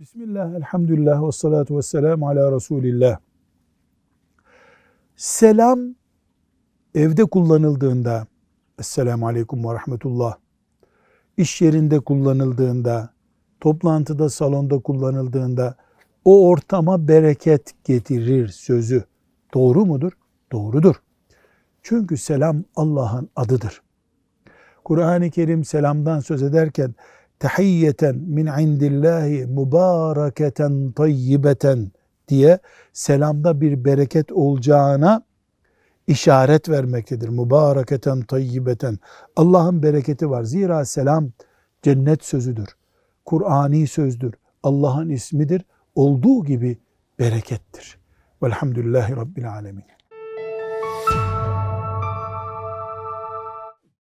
Bismillah, elhamdülillah ve salatu ve selamu ala Resulillah. Selam evde kullanıldığında, Esselamu Aleyküm ve Rahmetullah, iş yerinde kullanıldığında, toplantıda, salonda kullanıldığında o ortama bereket getirir sözü. Doğru mudur? Doğrudur. Çünkü selam Allah'ın adıdır. Kur'an-ı Kerim selamdan söz ederken tahiyyeten min indillahi mübareketen tayyibeten diye selamda bir bereket olacağına işaret vermektedir. Mübareketen tayyibeten. Allah'ın bereketi var. Zira selam cennet sözüdür. Kur'ani sözdür. Allah'ın ismidir. Olduğu gibi berekettir. Velhamdülillahi Rabbil Alemin.